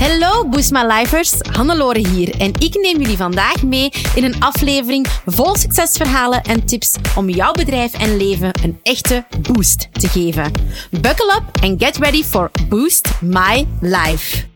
Hallo Boost My Lifers, Hannelore hier en ik neem jullie vandaag mee in een aflevering vol succesverhalen en tips om jouw bedrijf en leven een echte boost te geven. Buckle up and get ready for Boost My Life.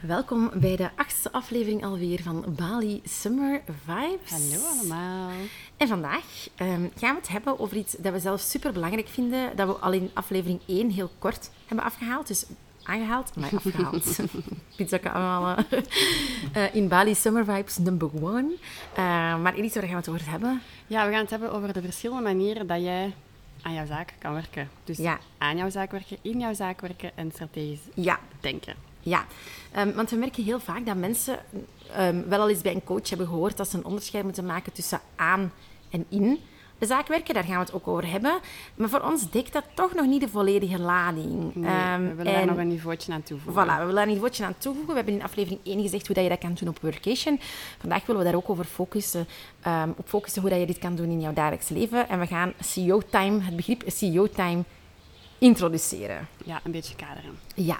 Welkom bij de achtste aflevering alweer van Bali Summer Vibes. Hallo allemaal. En vandaag ehm, gaan we het hebben over iets dat we zelf super belangrijk vinden, dat we al in aflevering 1 heel kort hebben afgehaald. Dus aangehaald, maar afgehaald. Ik allemaal eh, in Bali Summer Vibes number one. Eh, maar Elise, waar gaan we het over hebben? Ja, we gaan het hebben over de verschillende manieren dat jij aan jouw zaak kan werken. Dus Ja. aan jouw zaak werken, in jouw zaak werken en strategisch Ja, denken. Ja, Ehm, want we merken heel vaak dat mensen ehm, wel al eens bij een coach hebben gehoord dat ze een onderscheid moeten maken tussen aan en in de zaak werken. Daar gaan we het ook over hebben. Maar voor ons dekt dat toch nog niet de volledige lading. Nee, Ehm, we willen en- daar nog een niveautje aan toevoegen. Voilà, we willen daar een niveautje aan toevoegen. We hebben in aflevering 1 gezegd hoe dat je dat kan doen op Workation. Vandaag willen we daar ook over focussen, ehm, op focussen hoe dat je dit kan doen in jouw dagelijks leven. En we gaan CEO-time, het begrip CEO-time, introduceren. Ja, een beetje kaderen. Ja,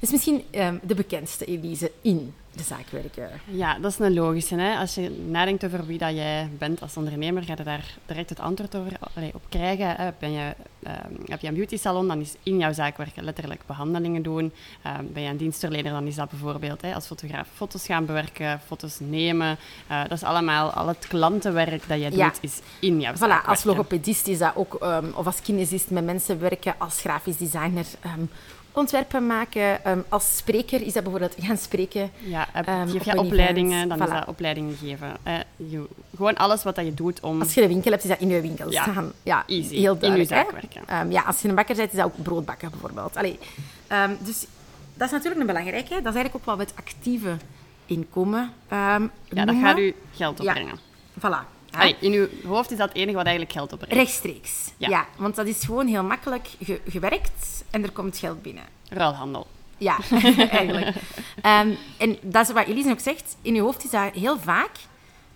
dus misschien ehm, de bekendste Elise in de zaak werken. Ja, dat is een logische. Hè? Als je nadenkt over wie dat jij bent als ondernemer, ga je daar direct het antwoord over, op krijgen. Hè? Ben je, ehm, heb je een beauty salon, dan is in jouw zaak werken letterlijk behandelingen doen. Ehm, ben je een dienstverlener, dan is dat bijvoorbeeld hè, als fotograaf foto's gaan bewerken, foto's nemen. Eh, dat is allemaal, al het klantenwerk dat jij Ja. doet, is in jouw Voilà, als logopedist is dat ook, ehm, of als kinesist met mensen werken, als grafisch designer ontwerpen maken. Ehm, als spreker is dat bijvoorbeeld gaan spreken. Ja, heb, Ehm, geef je opleidingen, dan Voilà. is dat opleidingen geven. Eh, je, gewoon alles wat dat je doet om... Als je een winkel hebt, is dat in je winkel Ja, staan. Ja, easy. heel In je zaak werken. Ehm, ja, als je een bakker bent, is dat ook brood bakken bijvoorbeeld. Allee, dus dat is natuurlijk een belangrijke. Dat is eigenlijk ook wat we het actieve inkomen ja, dat gaat u geld Ja. opbrengen. Voilà. Allee, in uw hoofd is dat het enige wat eigenlijk geld opbrengt. Rechtstreeks. Ja. Ja. want dat is gewoon heel makkelijk ge- gewerkt en er komt geld binnen. Ruilhandel. Ja, eigenlijk. Ehm, en dat is wat Elise ook zegt. In je hoofd is dat heel vaak...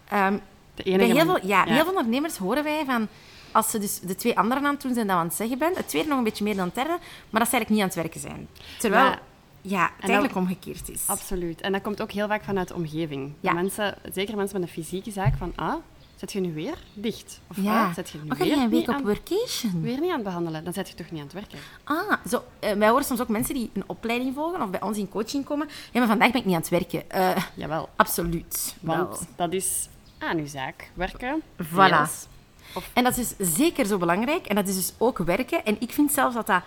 ehm, De bij enige heel, veel, ja, heel veel ondernemers horen wij van... Als ze dus de twee anderen aan het doen zijn dat we aan het zeggen bent, het tweede nog een beetje meer dan het derde, maar dat ze eigenlijk niet aan het werken zijn. Terwijl Ja. ja, het eigenlijk omgekeerd is. Absoluut. En dat komt ook heel vaak vanuit de omgeving. Ja. Mensen, zeker mensen met een fysieke zaak, van ah, zet je nu weer dicht? Of Ja. ah, zet je nu Oh, ga weer, je een week niet op aan, workation? weer niet aan het behandelen? Dan zet je toch niet aan het werken? Ah, zo, eh, wij horen soms ook mensen die een opleiding volgen of bij ons in coaching komen. Ja, maar vandaag ben ik niet aan het werken. Eh, Jawel. absoluut. Want wel. dat is aan uw zaak werken. Voilà. En dat is dus zeker zo belangrijk. En dat is dus ook werken. En ik vind zelfs dat dat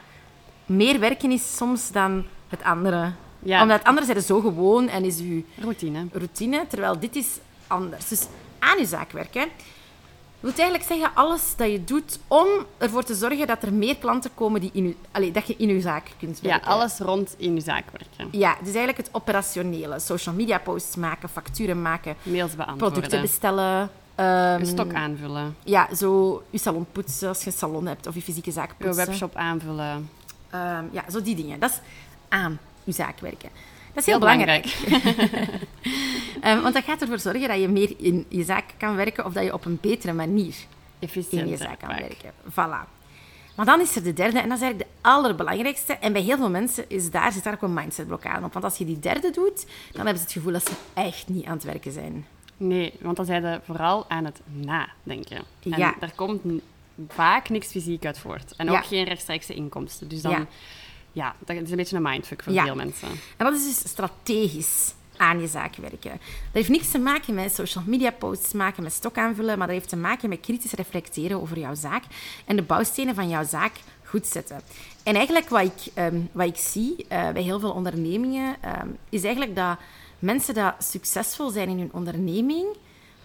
meer werken is soms dan het andere. Ja. Omdat het andere zijn er zo gewoon en is uw Routine. routine, terwijl dit is anders. Dus aan je zaak werken wil eigenlijk zeggen alles dat je doet om ervoor te zorgen dat er meer klanten komen die in je, allee, dat je in je zaak kunt Ja, werken. alles rond in uw zaak werken. Ja, dus eigenlijk het operationele. Social media posts maken, facturen maken, Mails beantwoorden. producten bestellen. ehm, Uw stok aanvullen. Ja, zo je salon poetsen als je een salon hebt of je fysieke zaak poetsen. webshop aanvullen. Ehm, ja, zo die dingen. Dat is aan je zaak werken. Dat is heel, Heel belangrijk. Ehm, want dat gaat ervoor zorgen dat je meer in je zaak kan werken of dat je op een betere manier in je zaak kan werken. Voilà. Maar dan is er de derde, en dat is eigenlijk de allerbelangrijkste. En bij heel veel mensen is daar, zit daar ook een mindsetblokkade op. Want als je die derde doet, dan hebben ze het gevoel dat ze echt niet aan het werken zijn. Nee, want dan zijn ze vooral aan het nadenken. En Ja. daar komt vaak niks fysiek uit voort. En ook Ja. geen rechtstreekse inkomsten. Dus dan, Ja. Ja, dat is een beetje een mindfuck voor Ja. veel mensen. En dat is dus strategisch aan je zaak werken. Dat heeft niks te maken met social media posts maken, met stok aanvullen, maar dat heeft te maken met kritisch reflecteren over jouw zaak en de bouwstenen van jouw zaak goed zetten. En eigenlijk wat ik, ehm, wat ik zie eh, bij heel veel ondernemingen, ehm, is eigenlijk dat mensen die succesvol zijn in hun onderneming,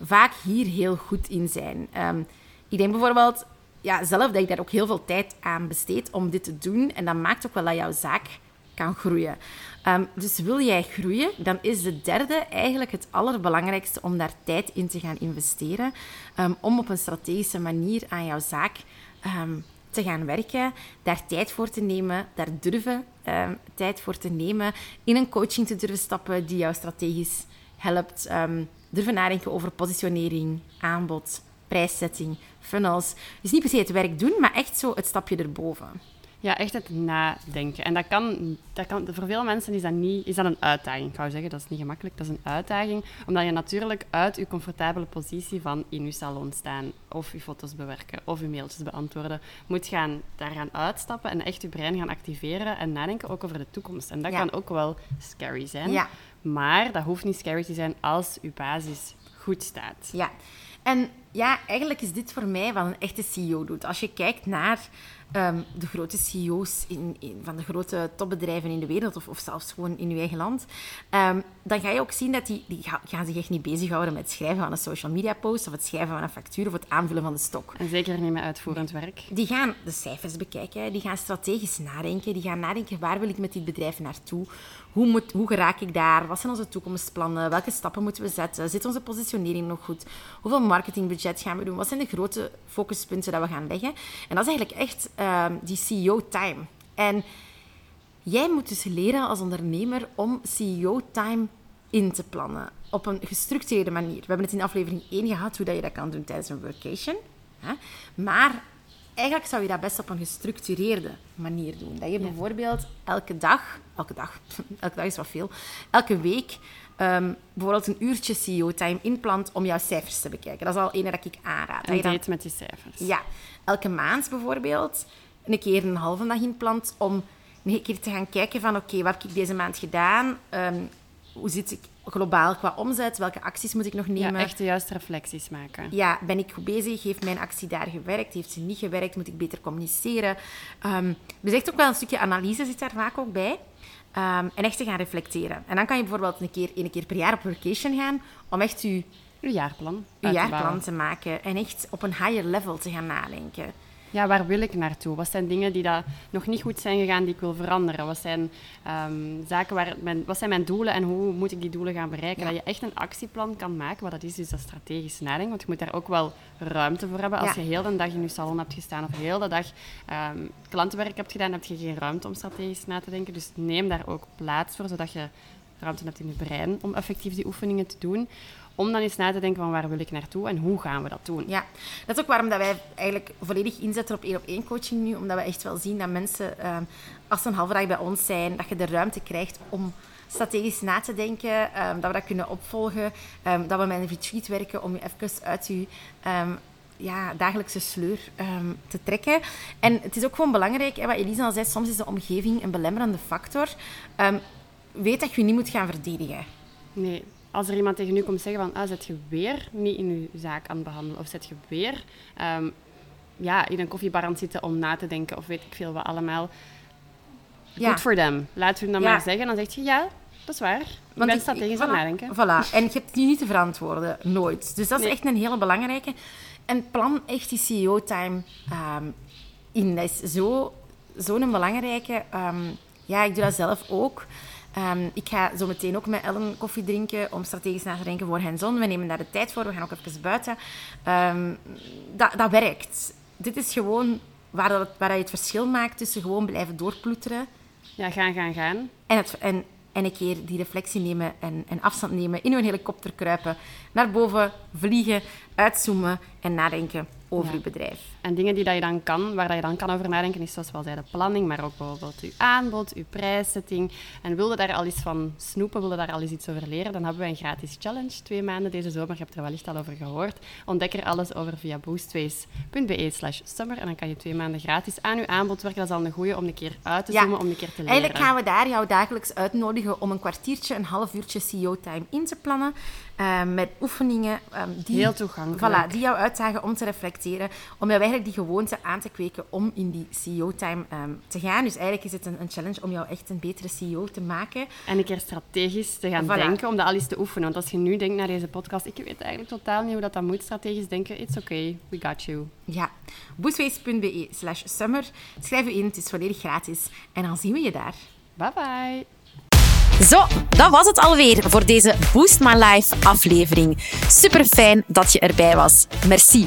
vaak hier heel goed in zijn. Ehm, ik denk bijvoorbeeld ja, zelf dat ik daar ook heel veel tijd aan besteed om dit te doen. En dat maakt ook wel dat jouw zaak kan groeien. Ehm, dus wil jij groeien, dan is de derde eigenlijk het allerbelangrijkste om daar tijd in te gaan investeren. ehm, om op een strategische manier aan jouw zaak ehm, te gaan werken, daar tijd voor te nemen, daar durven tijd voor te nemen, in een coaching te durven stappen die jou strategisch helpt. durven nadenken over positionering, aanbod, prijszetting, funnels. Dus niet per se het werk doen, maar echt zo het stapje erboven. Ja, echt het nadenken. En dat kan, dat kan, voor veel mensen is dat, niet, is dat een uitdaging. Ik zou zeggen, dat is niet gemakkelijk, dat is een uitdaging. Omdat je natuurlijk uit je comfortabele positie van in je salon staan, of je foto's bewerken, of je mailtjes beantwoorden, moet gaan, daar gaan uitstappen en echt je brein gaan activeren en nadenken ook over de toekomst. En dat kan ook wel scary zijn. Ja. Maar dat hoeft niet scary te zijn als je basis goed staat. Ja. En ja, eigenlijk is dit voor mij wat een echte CEO doet. Als je kijkt naar ehm, de grote CEO's in, in, van de grote topbedrijven in de wereld, of, of zelfs gewoon in je eigen land, ehm, dan ga je ook zien dat die, die gaan zich echt niet bezighouden met het schrijven van een social media post, of het schrijven van een factuur, of het aanvullen van de stok. En zeker niet met uitvoerend werk. Die gaan de cijfers bekijken, die gaan strategisch nadenken, die gaan nadenken waar wil ik met dit bedrijf naartoe, hoe, moet, hoe geraak ik daar, wat zijn onze toekomstplannen, welke stappen moeten we zetten, zit onze positionering nog goed, hoeveel marketingbudget gaan we doen, wat zijn de grote focuspunten dat we gaan leggen. En dat is eigenlijk echt uh, die CEO-time. En jij moet dus leren als ondernemer om CEO-time in te plannen. Op een gestructureerde manier. We hebben het in aflevering 1 gehad, hoe dat je dat kan doen tijdens een workation. Maar eigenlijk zou je dat best op een gestructureerde manier doen. Dat je bijvoorbeeld elke dag, elke dag, elke dag is wat veel, elke week um, bijvoorbeeld een uurtje CEO-time inplant om jouw cijfers te bekijken. Dat is al ene dat ik aanraad. Een date met die cijfers. Ja. Elke maand bijvoorbeeld een keer een halve dag inplant om een keer te gaan kijken van oké, wat heb ik deze maand gedaan? Um, hoe zit ik globaal qua omzet? Welke acties moet ik nog nemen? Ja, echt de juiste reflecties maken. Ja, ben ik goed bezig? Heeft mijn actie daar gewerkt? Heeft ze niet gewerkt? Moet ik beter communiceren? Um, dus echt ook wel een stukje analyse zit daar vaak ook bij. Um, en echt te gaan reflecteren. En dan kan je bijvoorbeeld een keer, een keer per jaar op vacation gaan om echt je, je jaarplan, je jaarplan te maken. En echt op een higher level te gaan nadenken ja, waar wil ik naartoe? Wat zijn dingen die dat nog niet goed zijn gegaan die ik wil veranderen? Wat zijn um, zaken waar mijn, wat zijn mijn doelen en hoe moet ik die doelen gaan bereiken? Dat je echt een actieplan kan maken. Wat dat is, is dat strategisch nadenken. Want je moet daar ook wel ruimte voor hebben. Als je heel de dag in je salon hebt gestaan of heel de dag um, klantenwerk hebt gedaan, heb je geen ruimte om strategisch na te denken. Dus neem daar ook plaats voor, zodat je ruimte hebt in je brein om effectief die oefeningen te doen om dan eens na te denken van waar wil ik naartoe en hoe gaan we dat doen. Ja, dat is ook waarom dat wij eigenlijk volledig inzetten op één op één coaching nu, omdat we echt wel zien dat mensen, ehm, als ze een halve dag bij ons zijn, dat je de ruimte krijgt om strategisch na te denken, ehm, dat we dat kunnen opvolgen, um, dat we met een retreat werken om je even uit je ja, dagelijkse sleur te trekken. En het is ook gewoon belangrijk, hè, wat Elisa al zei, soms is de omgeving een belemmerende factor. Weet dat je je niet moet gaan verdedigen. Nee, als er iemand tegen u komt zeggen van, ah, zet je weer niet in uw zaak aan het behandelen, of zet je weer um, ja, in een koffiebar aan het zitten om na te denken, of weet ik veel wat allemaal. Ja. Goed voor them. Laat u dan maar zeggen. Dan zegt je, ja, dat is waar. Want ik ben tegen voilà, nadenken. Voilà. En je hebt die niet te verantwoorden. Nooit. Dus dat is echt een hele belangrijke. En plan echt die CEO-time um, in. Dat is zo'n zo belangrijke... Um, ja, ik doe dat zelf ook. Um, ik ga zo meteen ook met Ellen koffie drinken om strategisch na te denken voor hen zon. We nemen daar de tijd voor, we gaan ook even buiten. Um, dat, dat werkt. Dit is gewoon waar, dat, waar je het verschil maakt tussen gewoon blijven doorploeteren. Ja, gaan, gaan, gaan. En, het, en, en een keer die reflectie nemen en, en afstand nemen, in uw helikopter kruipen, naar boven vliegen, uitzoomen en nadenken over je bedrijf. En dingen die dat je dan kan, waar dat je dan kan over nadenken, is zoals wel zei, de planning, maar ook bijvoorbeeld je aanbod, je prijssetting. En wilde daar al iets van snoepen, wilde daar al eens iets over leren, dan hebben we een gratis challenge, twee maanden deze zomer. Je hebt er wellicht al over gehoord. Ontdek er alles over via boostways.be slash summer en dan kan je twee maanden gratis aan je aanbod werken. Dat is al een goede om een keer uit te zoomen, om een keer te leren. Eigenlijk gaan we daar jou dagelijks uitnodigen om een kwartiertje, een half uurtje CEO-time in te plannen. Uh, met oefeningen um, die, Heel toegankelijk. Voilà, die jou uitdagen om te reflecteren, om jou eigenlijk die gewoonte aan te kweken om in die CEO-time um, te gaan. Dus eigenlijk is het een, een, challenge om jou echt een betere CEO te maken. En een keer strategisch te gaan voilà. denken, om dat al eens te oefenen. Want als je nu denkt naar deze podcast, ik weet eigenlijk totaal niet hoe dat, dat moet, strategisch denken, it's okay, we got you. Ja, boostways.be slash summer. Schrijf je in, het is volledig gratis. En dan zien we je daar. Bye bye. Zo, dat was het alweer voor deze Boost My Life aflevering. Super fijn dat je erbij was. Merci.